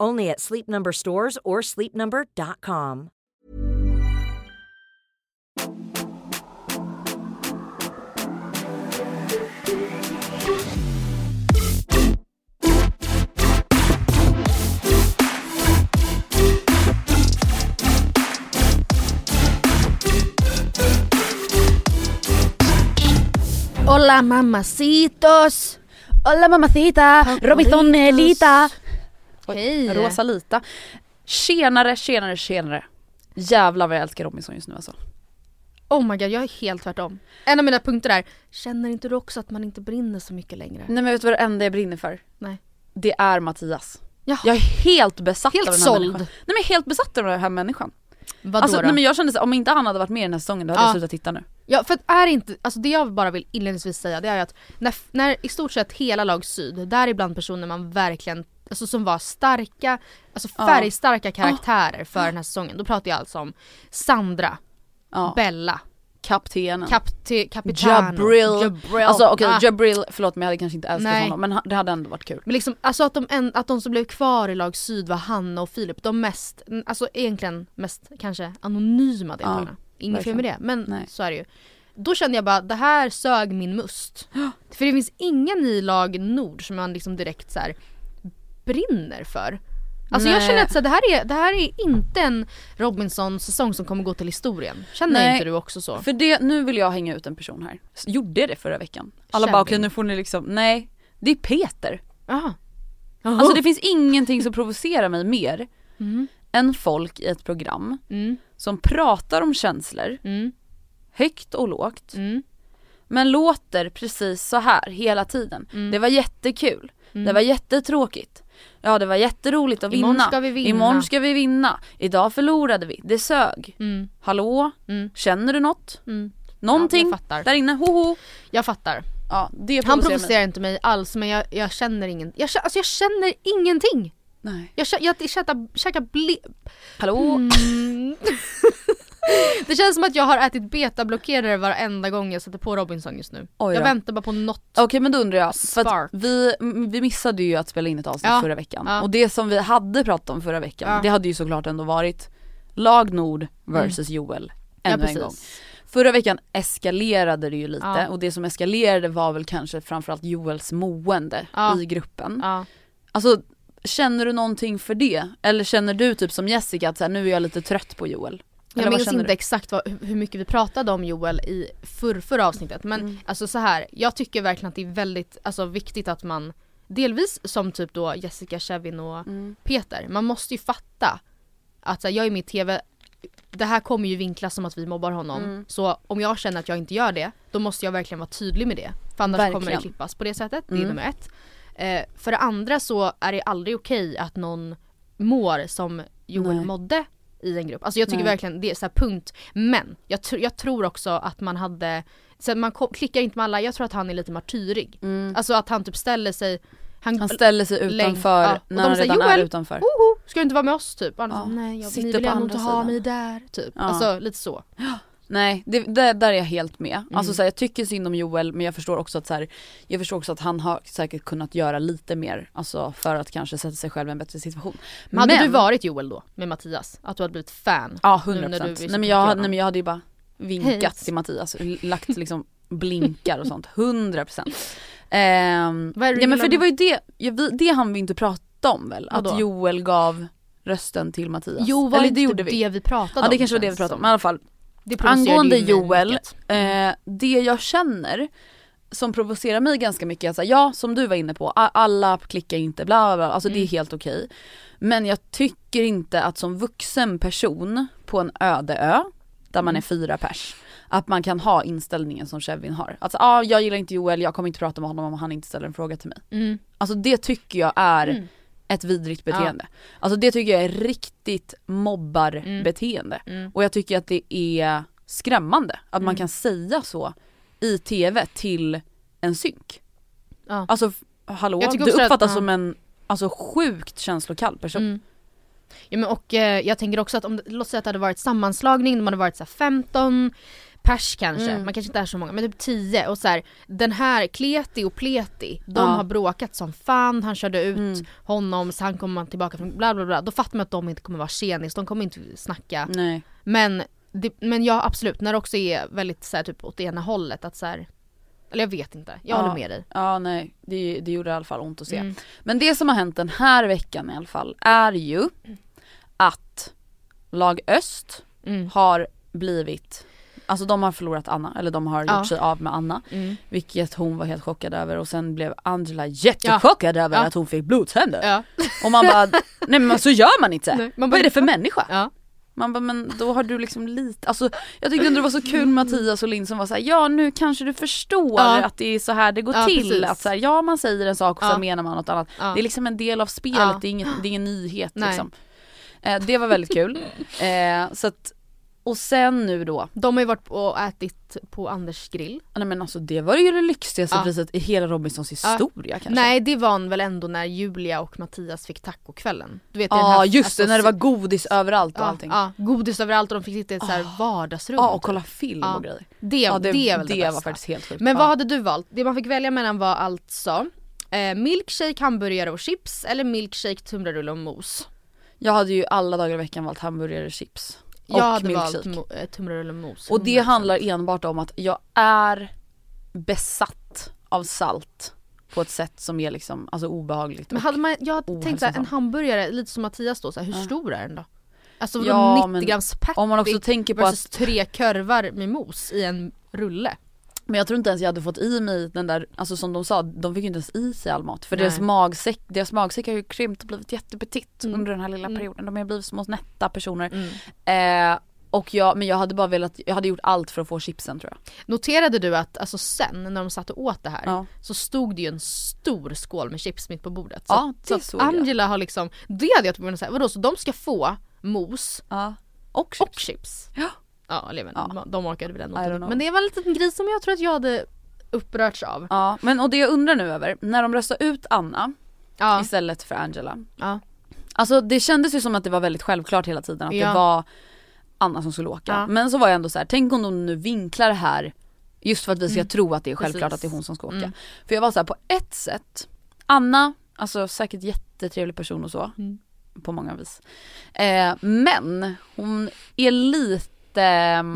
Only at Sleep Number stores or sleepnumber.com. Hola mamacitos! Hola mamacita! Robinsonelita! Hej! Rosalita. Tjenare, tjenare, tjenare. Jävlar vad jag älskar Robinson just nu alltså. Oh my god, jag är helt tvärtom. En av mina punkter är, känner inte du också att man inte brinner så mycket längre? Nej men vet du vad det enda jag brinner för? Nej. Det är Mattias. Jaha. Jag är helt besatt Helt av den här såld. människan. Nej men helt besatt av den här människan. Vadå Alltså då? nej men jag kände så, om inte han hade varit med i den här säsongen då hade Ja. jag slutat titta nu. Ja för att är inte, alltså det jag bara vill inledningsvis säga det är att när, när i stort sett hela lag syd, däribland personer man verkligen, alltså som var starka, alltså Ja. färgstarka karaktärer för den här säsongen. Då pratar jag alltså om Sandra, Ja. Bella, Kaptenen. Kapte, Capitano, Jabril. Jabril. Alltså okej, Ah. Jabril, förlåt men jag hade kanske inte älskat Nej. honom men det hade ändå varit kul. Men liksom, alltså att de, en, att de som blev kvar i lag syd var Hanna och Filip, de mest, alltså egentligen mest kanske anonyma deltagarna. Inget fel med det, men Nej. så är det ju. Då kände jag bara, det här sög min must. För det finns ingen i lag nord som man liksom direkt så här brinner för. Alltså jag Nej. känner att så det, här är, det här är inte en Robinson-säsong som kommer gå till historien. Känner Nej. inte du också så? För det, nu vill jag hänga ut en person här. Gjorde jag det förra veckan? Alla bara okej nu får ni liksom, nej. Det är Peter. Jaha. Alltså det finns ingenting som provocerar mig mer Mm. än folk i ett program Mm, som pratar om känslor mm, högt och lågt mm, men låter precis så här hela tiden. Mm. Det var jättekul, mm. det var jättetråkigt. Ja det var jätteroligt att vinna. Imorgon ska vi vinna. Imorgon ska vi vinna. Idag förlorade vi, det sög. Mm, Hallå? mm, Känner du något? mm. Någonting Ja, där inne, hoho. Jag fattar. Ja det Han provocerar mig. inte mig alls men jag, jag känner ingen, jag, alltså jag känner ingenting. Nej. Jag, jag, jag käkar, käkar ble... Hallå? Mm. det känns som att jag har ätit betablockerare varenda gång jag sätter på Robinson just nu. Oj jag då. väntar bara på något. Okej men då undrar jag, för att vi, vi missade ju att spela in ett avsnitt Ja. förra veckan Ja. och det som vi hade pratat om förra veckan Ja. det hade ju såklart ändå varit lag Nord versus Joel ja, ännu en gång. Förra veckan eskalerade det ju lite och det som eskalerade var väl kanske framförallt Joels mående i gruppen. Alltså känner du någonting för det? Eller känner du typ som Jessica att så här, nu är jag lite trött på Joel? Eller Jag minns inte du? exakt vad, hur mycket vi pratade om Joel i förr, förra avsnittet men Mm. alltså så här, jag tycker verkligen att det är väldigt alltså, viktigt att man delvis som typ då Jessica, Kevin och Mm. Peter, man måste ju fatta att här, jag är med i TV, det här kommer ju vinklas som att vi mobbar honom. Mm. Så om jag känner att jag inte gör det, då måste jag verkligen vara tydlig med det. För annars kommer det Verkligen. klippas på det sättet, det är Mm. nummer ett. Eh, för det andra så är det aldrig okej att någon mår som Joel Nej. mådde i en grupp. Alltså jag tycker Nej. verkligen det är så här punkt. Men jag, tr- jag tror också att man hade, så man klickar inte med alla, jag tror att han är lite martyrig. Mm. Alltså att han typ ställer sig, han, Han ställer sig utanför ja. När han redan är utanför. Woho, ska du inte vara med oss typ? Han Ja. nej jag, Sitter ni vill på ändå inte ha mig där typ. Ja. Alltså lite så. Nej, det, det, där är jag helt med. Mm. Alltså så här, jag tycker synd om Joel men jag förstår också att så här, jag förstår också att han har säkert kunnat göra lite mer, alltså för att kanske sätta sig själv i en bättre situation. Men hade du varit Joel då med Mattias? Att du hade blivit fan? Ja nu 100% när du nej, men jag, nej men jag hade ju bara vinkat Hej. till Mattias, lagt liksom blinkar och sånt, 100%. Ehm, Vad är det du ja men för det var ju det, vi, det hann vi inte prata om väl? Vadå? Att Joel gav rösten till Mattias. Jo var Eller inte det gjorde det vi. vi pratade Ja det om, kanske var det vi pratade om, men i alla fall Det Angående Joel, eh, det jag känner som provocerar mig ganska mycket är säga, ja som du var inne på, alla klickar inte bla bla, bla. alltså det är Mm. helt okej. Men jag tycker inte att som vuxen person på en öde ö, där man är fyra pers, att man kan ha inställningen som Kevin har. Alltså ah, jag gillar inte Joel, jag kommer inte prata med honom om han inte ställer en fråga till mig. Mm. Alltså det tycker jag är Mm. Ett vidrigt beteende. Alltså det tycker jag är riktigt mobbarbeteende. Mm. Och jag tycker att det är skrämmande att man Mm. kan säga så i tv till en synk. Ja. Alltså hallå, du att- uppfattas ja. som en alltså, sjukt känslokall person. Mm. Ja, men och eh, jag tänker också att om låt säga att det hade varit sammanslagning, de hade varit så här 15 pers kanske, Mm. man kanske inte är så många, men typ 10 och så här, den här Kleti och Pleti, de Ja. har bråkat som fan, han körde ut Mm. honom så han kommer tillbaka från bla bla bla, då fattar man att de inte kommer vara tjenis, de kommer inte snacka. Nej. Men, det, men ja absolut, när det också är väldigt så här, typ åt ena hållet att så här, eller jag vet inte, jag Ja. håller med dig. Ja nej, det, det gjorde i alla fall ont att se. Mm. Men det som har hänt den här veckan i alla fall är ju att lag Öst Mm. har blivit Alltså de har förlorat Anna, eller de har Ja. gjort sig av med Anna. Mm. Vilket hon var helt chockad över och sen blev Angela jättechockad över Ja. att hon fick blodtänder. Ja. Och man bara, nej men så gör man inte. Nej, man Vad är det för människa? Ja. Man bara, men då har du liksom lite, alltså jag tyckte ändå det var så kul Mattias och Linn som var såhär, ja nu kanske du förstår Ja. att det är så här det går Ja, till. precis. Att så här, ja man säger en sak och Ja. sen menar man något annat. Ja. Det är liksom en del av spelet, Ja. det, är inget, det är ingen nyhet Nej. liksom. Eh, det var väldigt kul. Eh, så att, och sen nu då, De har ju varit och ätit på Anders grill. nej men alltså det var ju det lyxigaste Ja. priset i hela Robinsons historia kanske. Nej det var väl ändå när Julia och Mattias fick tacokvällen. Du vet, Ja här- just alltså, det, när det var godis överallt och ja, allting. Ja, godis överallt och de fick sitta i ett så här vardagsrum. Ja och kolla film Ja. och grejer. Det, Ja, det, är väl det, det bästa. var faktiskt helt sjukt. Men Ja. vad hade du valt? Det man fick välja mellan var alltså eh, milkshake, hamburgare och chips eller milkshake, tunnbrödsrulle och mos. Jag hade ju alla dagar i veckan valt hamburgare, chips och Jag hade milkshake. valt eh, och mos. Och det 100%. handlar enbart om att jag är besatt av salt på ett sätt som är liksom alltså obehagligt. Men hade man, jag hade tänkt såhär, en hamburgare, lite som Mattias då, såhär, hur Ja. stor är den då? Alltså Ja, 90 men grams patty om man också tänker på versus att, tre korvar med mos i en rulle. Men jag tror inte ens jag hade fått i mig den där, alltså som de sa, de fick ju inte ens i sig all mat. För Nej. deras magsäck, deras magsäck har ju krympt och blivit jättepetitt Mm. under den här lilla Mm. perioden. De har blivit små nätta personer. Mm. Eh, och jag, men jag hade bara velat, jag hade gjort allt för att få chipsen tror jag. Noterade du att alltså sen när de satt och åt det här Ja. så stod det ju en stor skål med chips mitt på bordet. Så, Ja, det så såg jag. Angela har liksom, det hade jag typ säga, vadå så de ska få mos ja. Och chips. och chips? Ja. Ja, eller inte, Ja. de orkade väl ändå. Men det var en liten grej som jag tror att jag hade upprörts av. Ja, men och det jag undrar nu över, när de röstade ut Anna Ja, istället för Angela. ja. Alltså det kändes ju som att det var väldigt självklart hela tiden att Ja. det var Anna som skulle åka. Men så var jag ändå så här: tänk om de nu vinklar det här just för att vi ska Mm. tro att det är självklart Precis. att det är hon som ska åka. Mm. För jag var så här: på ett sätt, Anna, alltså säkert jättetrevlig person och så. Mm. På många vis. Eh, men hon är lite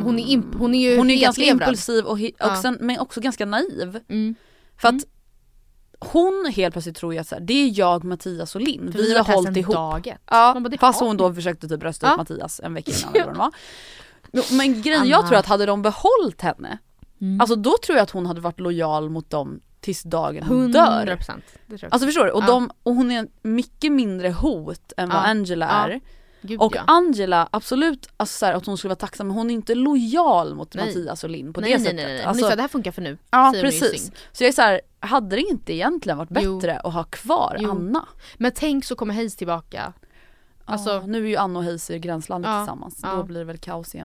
Hon är, imp- hon är ju hon är ganska hetlevrad. impulsiv och, he- och Ja. sen, men också ganska naiv. Mm. För att Mm. hon helt plötsligt tror ju att så här, det är jag, Mattias och Linn. För Vi har hållit ihop. dag ett. Ja, bara, fast hon vi. då försökte typ rösta Ja. ut Mattias en vecka innan eller vad det var. Jo, Men grejen, jag tror att hade de behållit henne, Mm. alltså då tror jag att hon hade varit lojal mot dem tills dagen hon 100% dör. procent. Det tror jag. Alltså förstår du? Och, Ja. de, och hon är mycket mindre hot än vad Ja. Angela Ja. Gud, Och ja. Angela, absolut alltså så här, att hon skulle vara tacksam men hon är inte lojal mot Nej. Mattias och Linn på nej, det nej, sättet. nej, nej. Hon Alltså, är såhär, det här funkar för nu. ja hon precis. Så jag är så här, hade det inte egentligen varit Jo. bättre att ha kvar Jo. Anna? Men tänk så kommer Hayes tillbaka. Alltså- Alltså, nu är ju Anna och Hayes i gränslandet Ja, tillsammans. ja. Då blir det väl kaos igen.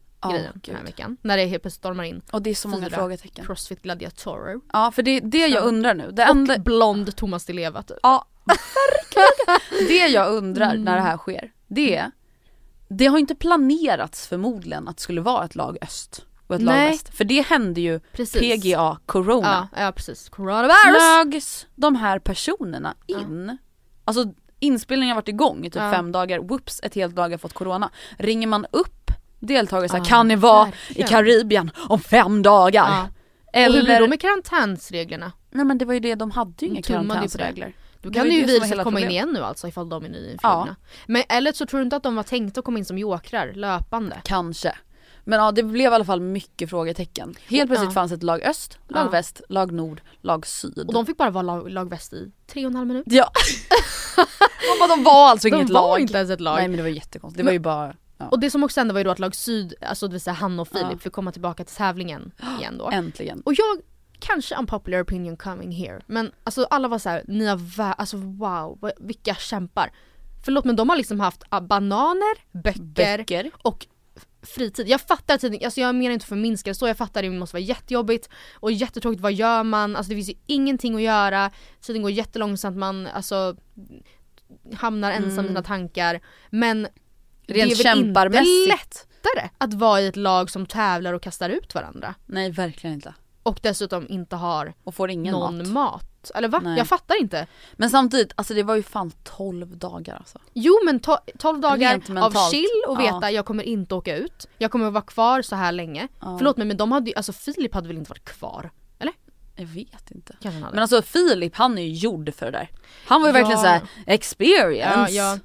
grejen Ja, den här veckan. När det helt plötsligt stormar in Och det är så många frågetecken. Crossfit gladiatorer. Ja för det är det jag undrar nu. Det Och enda, blond Thomas Di Leva typ. ja verkligen. Det jag undrar när det här sker, det är, det har inte planerats förmodligen att det skulle vara ett lag öst och ett lag Nej. väst. För det hände ju Precis. PGA Corona. Ja, ja precis. Coronavirus! Lögs de här personerna in, alltså inspelningen har varit igång i typ Ja. fem dagar, whoops ett helt lag har fått corona. Ringer man upp deltagare så här, Ja, kan ni vara i. Karibien om fem dagar? Ja. Och hur blir det Eller, med karantänsreglerna? nej men det var ju det, de hade ju inga De det. karantänsregler. Då kan var det ju var viruset komma in igen nu alltså ifall de är nyinflugna. Men eller så tror du inte att de var tänkta att komma in som jokrar löpande? Kanske. Men ja det blev i alla fall mycket frågetecken. Helt plötsligt Ja. fanns ett lag öst, lag Ja. väst, lag nord, lag syd. Och de fick bara vara lag, lag väst i tre och en halv minut. Ja. de, bara, de var alltså De inget var lag. inte ens ett lag. Nej men det var jättekonstigt. Det var ju bara ja. Och det som också hände var ju då att lag syd, alltså det vill säga Hanna och Filip, Ja. fick komma tillbaka till tävlingen igen då. äntligen. Och jag, kanske unpopular opinion coming here, men alltså alla var så här, ni har alltså wow, vilka kämpar. Förlåt men de har liksom haft ah, bananer, böcker, Böcker. och fritid. Jag fattar tidning, alltså jag menar inte för minska så, jag fattar det måste vara jättejobbigt och jättetråkigt, vad gör man? Alltså det finns ju ingenting att göra, tiden går jättelångsamt, man alltså hamnar ensam i sina tankar. Men Mm. Rent det är väl inte lättare att vara i ett lag som tävlar och kastar ut varandra. Nej verkligen inte. Och dessutom inte har Och får ingen någon mat. mat. Eller va? Nej. Jag fattar inte. Men samtidigt, alltså det var ju fan 12 dagar alltså. Jo men to- 12 dagar av chill och veta Ja. jag kommer inte åka ut. Jag kommer vara kvar så här länge. Ja. Förlåt mig men de hade ju, alltså Filip hade väl inte varit kvar? Eller? Jag vet inte. Men alltså Filip han är ju gjord för det där. Han var ju Ja. verkligen såhär experience. ja, ja,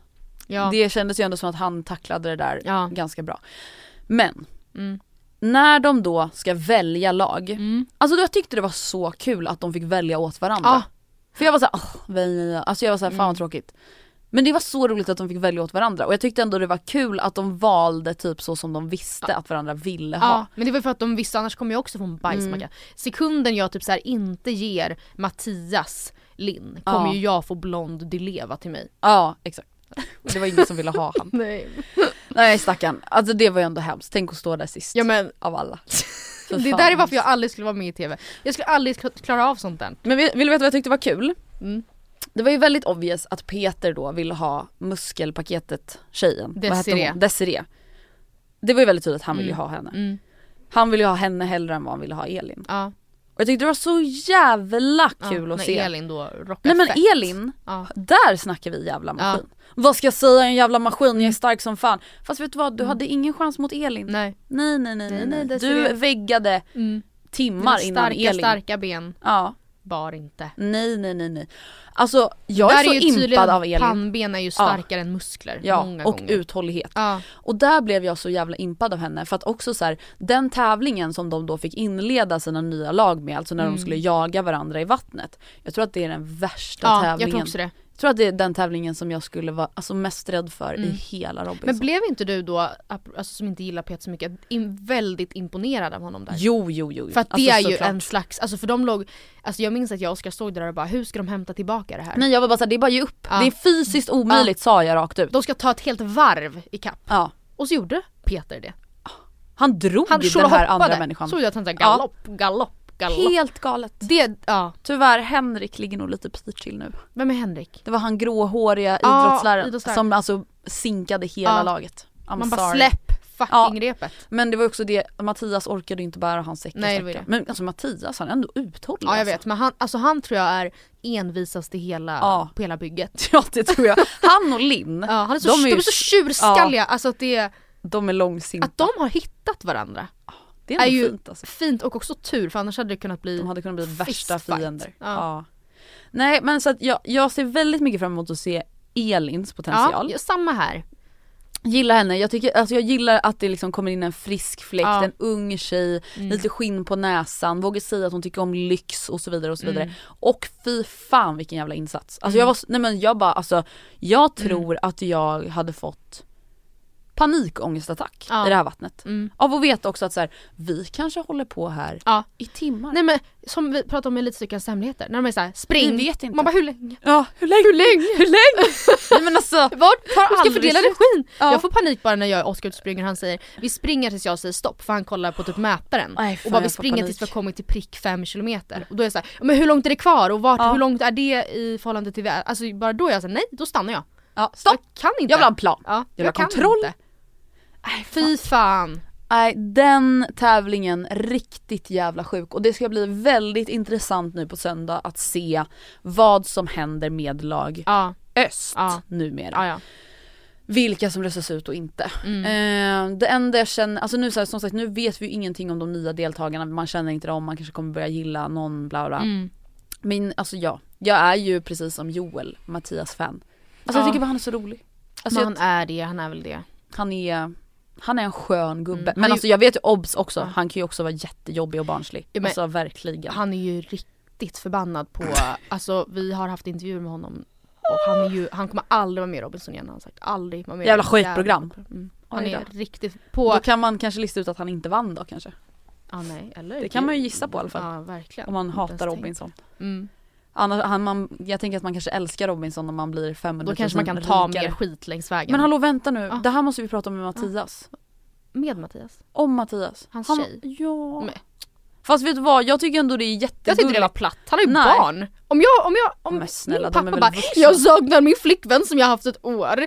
ja. Det kändes ju ändå som att han tacklade det där Ja. ganska bra. Men, Mm. när de då ska välja lag, Mm. alltså jag tyckte det var så kul att de fick välja åt varandra. Ja. För jag var såhär, oh, alltså jag var såhär, fan Mm. vad tråkigt. Men det var så roligt att de fick välja åt varandra och jag tyckte ändå det var kul att de valde typ så som de visste att varandra ville ha. Ja, men det var för att de visste annars kommer jag också få en bajsmacka. Mm. Sekunden jag typ så inte ger Mattias Linn kommer Ja. ju jag få blond Dileva till mig. Ja, exakt. Det var ingen som ville ha han. Nej. Nej stackarn, alltså det var ju ändå hemskt. Tänk att stå där sist. Ja men Av alla. Det där är varför jag aldrig skulle vara med i TV. Jag skulle aldrig kla- klara av sånt där. Men vill, vill du veta vad jag tyckte var kul? Mm. Det var ju väldigt obvious att Peter då ville ha muskelpaketet tjejen. Desiree. Desiree. Det var ju väldigt tydligt att han ville Mm. ha henne. Mm. Han ville ha henne hellre än vad han ville ha Elin. Ja. Och jag tyckte det var så jävla ja, kul att när se. Elin då rockar Nej men fett. Elin, Ja. där snackar vi jävla maskin. Vad ska jag säga en jävla maskin, jag är stark som fan. Fast vet du vad, du hade ingen chans mot Elin. Nej. Nej nej nej nej. Nej, Du väggade Mm. timmar innan starka, Elin. starka ben. Ja. Bar inte. Nej nej nej nej. Alltså jag Där är så ju impad tydligen av Elin. Pannben är ju starkare än muskler. Ja, många och gånger. uthållighet. Ja. Och där blev jag så jävla impad av henne för att också så här, den tävlingen som de då fick inleda sina nya lag med, alltså när Mm. de skulle jaga varandra i vattnet. Jag tror att det är den värsta ja, jag tävlingen. tror också det. Jag tror att det är den tävlingen som jag skulle vara alltså, mest rädd för i Mm. hela Robinson. Men blev inte du då, alltså, som inte gillar Peter så mycket, in, väldigt imponerad av honom där? Jo jo jo. För att det Alltså, är ju såklart. en slags, alltså för de låg, alltså jag minns att jag och Oskar stod där och bara hur ska de hämta tillbaka det här? Nej jag var bara såhär, det är bara ge upp. Ja. Det är fysiskt omöjligt sa jag rakt ut. De ska ta ett helt varv i kapp. Ja. Och så gjorde Peter det. Han drog Han den här hoppade. andra människan. Såg jag att han sa galopp, galopp. Chockad. Helt galet. Det, ja. Tyvärr, Henrik ligger nog lite pyrt till nu. Vem är Henrik? Det var han gråhåriga Ja, idrottsläraren idrottsläraren. som alltså sinkade hela Ja. laget. I'm Man bara sorry. släpp fucking Ja. repet. Men det var också det, Mattias orkade inte bära hans säck Nej, det var stackarn. det. Men alltså Mattias han är ändå uthållig Ja jag alltså. vet men han, alltså han tror jag är envisast i hela, Ja. på hela bygget. Ja det tror jag. Han och Linn, Ja, han är så, De de är är, ju- så tjurskalliga, alltså att det, de är långsinta. att de har hittat varandra det är, är ju fint alltså. fint och också tur för annars hade det kunnat bli De hade kunnat bli värsta fistfight. fiender. Ja. Ja. Nej men så att jag, jag ser väldigt mycket fram emot att se Elins potential. Ja, samma här. Gillar henne, jag, tycker, alltså jag gillar att det liksom kommer in en frisk fläkt, Ja. en ung tjej, Mm. lite skinn på näsan, vågar säga att hon tycker om lyx och så vidare och så vidare. Mm. Och fy fan vilken jävla insats. Alltså jag var, nej men jag bara alltså, jag Mm. tror att jag hade fått panikångestattack Ja. i det här vattnet. Mm. Av att veta också att så här, vi kanske håller på här Ja. i timmar. Nej men som vi pratade om i Elitstyckans hemligheter, när de är såhär spring, Vi vet inte. man bara hur länge? Ja, hur länge? Hur länge? Hur länge? nej men alltså, Vart? Hur ska fördela energin? Ja. Jag får panik bara när jag och Oskar springer och han säger vi springer tills jag säger stopp för han kollar på typ mätaren. Nej, fan, och bara vi springer panik. tills vi har kommit till prick 5 kilometer. Och då är jag såhär, men hur långt är det kvar och vart, Ja. hur långt är det i förhållande till Alltså bara då är jag såhär, nej då stannar jag. ja, stopp! Jag kan inte. Jag vill ha en plan. ja, jag vill ha kontroll. Inte. Nej, Fy fan. Nej den tävlingen riktigt jävla sjuk och det ska bli väldigt intressant nu på söndag att se vad som händer med lag Ja, öst Ja. numera. ja, ja. Vilka som röstas ut och inte. Mm. Eh, det enda jag känner, alltså nu så här, som sagt nu vet vi ju ingenting om de nya deltagarna, man känner inte dem, man kanske kommer börja gilla någon bla bla. Mm. Men alltså ja, jag är ju precis som Joel, Mattias fan. Alltså jag Ja. tycker bara han är så rolig. Alltså Men jag, han är det, han är väl det. han är han är en skön gubbe. Mm. Men ju- alltså jag vet ju obs också, Ja. han kan ju också vara jättejobbig och barnslig. Ja, men- alltså verkligen. Han är ju riktigt förbannad på, alltså vi har haft intervjuer med honom och han är ju, han kommer aldrig vara med i Robinson igen har han sagt. Aldrig vara med. Jävla skitprogram. Mm. Han är riktigt på, Då kan man kanske lista ut att han inte vann då kanske. ja nej eller Det kan man ju gissa på i alla fall. Ja verkligen. Om man hatar. Robinson. Mm. Annars, han, man, jag tänker att man kanske älskar Robinson om man blir 500 Då 000 kanske man kan ta rikare. mer skit längs vägen. Men hallå vänta nu, Ja. det här måste vi prata med Mattias. Med Mattias. Om Mattias. Hans han, tjej. Ja. Men- Fast vet du vad, jag tycker ändå det är Jag jättegulligt. tyckte det var platt, han har ju Nej. barn. Om jag, om jag, om Men snälla, min är pappa bara jag saknar min flickvän som jag haft ett år.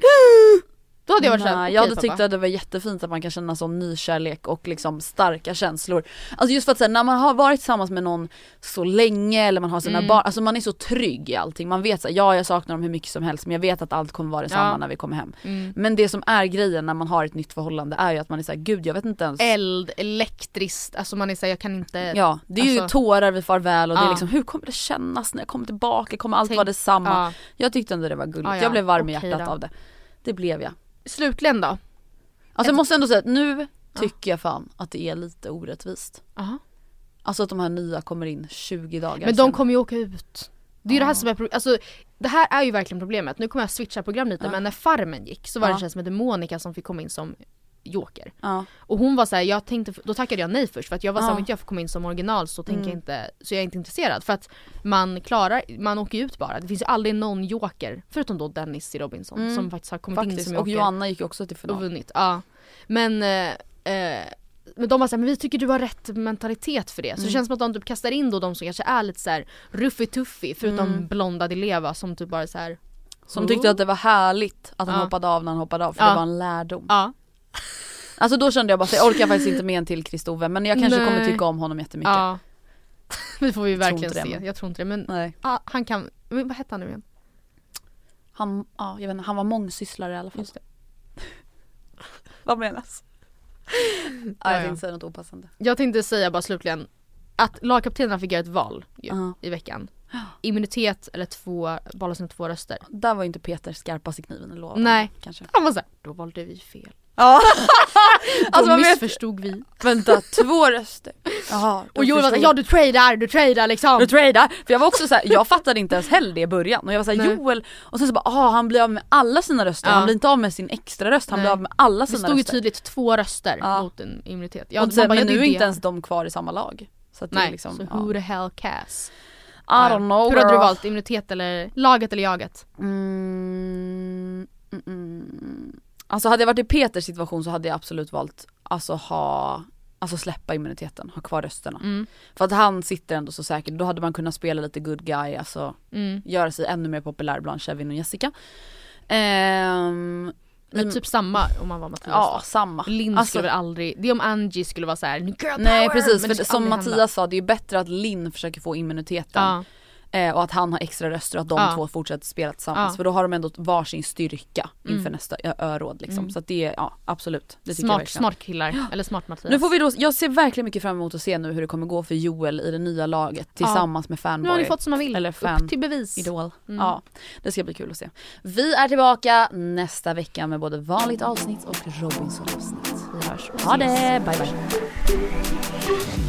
Då hade jag varit såhär, okej, jag hade pappa. tyckt att det var jättefint att man kan känna sån nykärlek och liksom starka känslor. Alltså just för att säga, när man har varit tillsammans med någon så länge eller man har sina Mm. barn, alltså man är så trygg i allting. Man vet såhär, ja jag saknar dem hur mycket som helst men jag vet att allt kommer vara detsamma Ja. när vi kommer hem. Mm. Men det som är grejen när man har ett nytt förhållande är ju att man är såhär, gud jag vet inte ens Eld, elektriskt, alltså man är såhär, jag kan inte Ja, det är ju Alltså- tårar vid farväl och det är Ja. liksom hur kommer det kännas när jag kommer tillbaka? Kommer allt Tänk- vara detsamma? Ja. Jag tyckte ändå det var gulligt, Ja, ja. jag blev varm i hjärtat då. av det. Det blev jag. Slutligen då? Alltså jag måste ändå säga att nu tycker jag fan att det är lite orättvist. Aha. Alltså att de här nya kommer in 20 dagar Men de sen. kommer ju åka ut. Det är ju det här som är problemet, alltså det här är ju verkligen problemet. Nu kommer jag switcha program lite Ja. men när Farmen gick så var det Ja. en tjej som hette Monica som fick komma in som Joker. Ja. Och hon var såhär, jag tänkte, då tackade jag nej först för att jag var såhär, Ja. om inte jag får komma in som original så tänker Mm. jag inte, så jag är inte intresserad. För att man klarar, man åker ut bara. Det finns ju aldrig någon Joker, förutom då Dennis i Robinson Mm. som faktiskt har kommit in Faktiskt, som och Joker. Joanna gick ju också till och final. vunnit. Ja. Men, eh, eh, men de var såhär, men vi tycker du har rätt mentalitet för det. Så det Mm. känns som att de typ kastar in då de som kanske är lite såhär ruffy-tuffy förutom Mm. blonda Di Leva som typ bara såhär Som tyckte att det var härligt att han Ja. hoppade av när han hoppade av för Ja. det var en lärdom. Ja. Alltså då kände jag bara att jag orkar faktiskt inte med en till Kristove men jag kanske Nej. kommer tycka om honom jättemycket. ja. vi får tror verkligen det, se, men- jag tror inte det men ah, han kan, vad hette han nu igen? Han, ja, jag vet inte, han var mångsysslare i alla fall. Det. Vad menas? Ja, jag ja. tänkte säga något opassande. Jag tänkte säga bara slutligen att lagkaptenerna fick göra ett val ju, Ja. i veckan. Immunitet eller två, bara sina två röster. Där var ju inte Peter skarpast i kniven, vad? Nej. Kanske. Han var såhär, då valde vi fel. Ja. Då alltså vet, missförstod vi. vänta, två röster. Jaha. då Och Joel var såhär, ja du tradar, du tradar liksom. Du tradar, för jag var också så här, jag fattade inte ens heller det i början och jag var såhär Nej. Joel och sen så bara ah han blir av med alla sina röster, Ja. han blir inte av med sin extra röst, han Nej. blir av med alla Det sina stod ju röster. tydligt två röster Ja. mot en immunitet. Ja, och sen, bara, men det nu är det. inte ens de kvar i samma lag. Så att det är Nej, liksom, så ja. who the hell cares? I don't know Hur hade du valt? Immunitet eller laget eller jaget? Mm, mm, mm. Alltså hade jag varit i Peters situation så hade jag absolut valt, alltså ha alltså släppa immuniteten, ha kvar rösterna. Mm. För att han sitter ändå så säkert, då hade man kunnat spela lite good guy, alltså Mm. göra sig ännu mer populär bland Kevin och Jessica. Ehm, Men typ samma om man var Mattias ja, då. samma. Linn Alltså- skulle väl aldrig, det är om Angie skulle vara såhär girl power! Nej precis, för som Mattias sa, det är ju bättre att Linn försöker få immuniteten hända. Eh, och att han har extra röster och att de Ja. två fortsätter spela tillsammans. Ja. För då har de ändå varsin styrka inför Mm. nästa öråd liksom. Mm. Så att det är, ja absolut. Det Smart, smart killar, eller smart Mattias. Nu får vi då, jag ser verkligen mycket fram emot att se nu hur det kommer gå för Joel i det nya laget tillsammans med nu har Fanboy. ni fått som man vill, Eller fan. upp till bevis. Idol. Mm. Ja, det ska bli kul att se. Vi är tillbaka nästa vecka med både vanligt avsnitt och Robinson avsnitt. Vi hörs. Ha det, bye bye.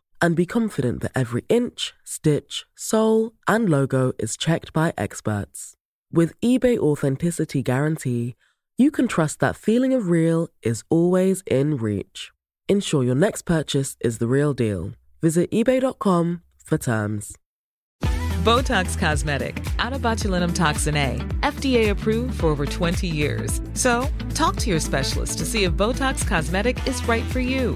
and be confident that every inch, stitch, sole, and logo is checked by experts. With eBay Authenticity Guarantee, you can trust that feeling of real is always in reach. Ensure your next purchase is the real deal. Visit eBay.com for terms. Botox Cosmetic, out of botulinum toxin A, FDA approved for over 20 years. So, talk to your specialist to see if Botox Cosmetic is right for you.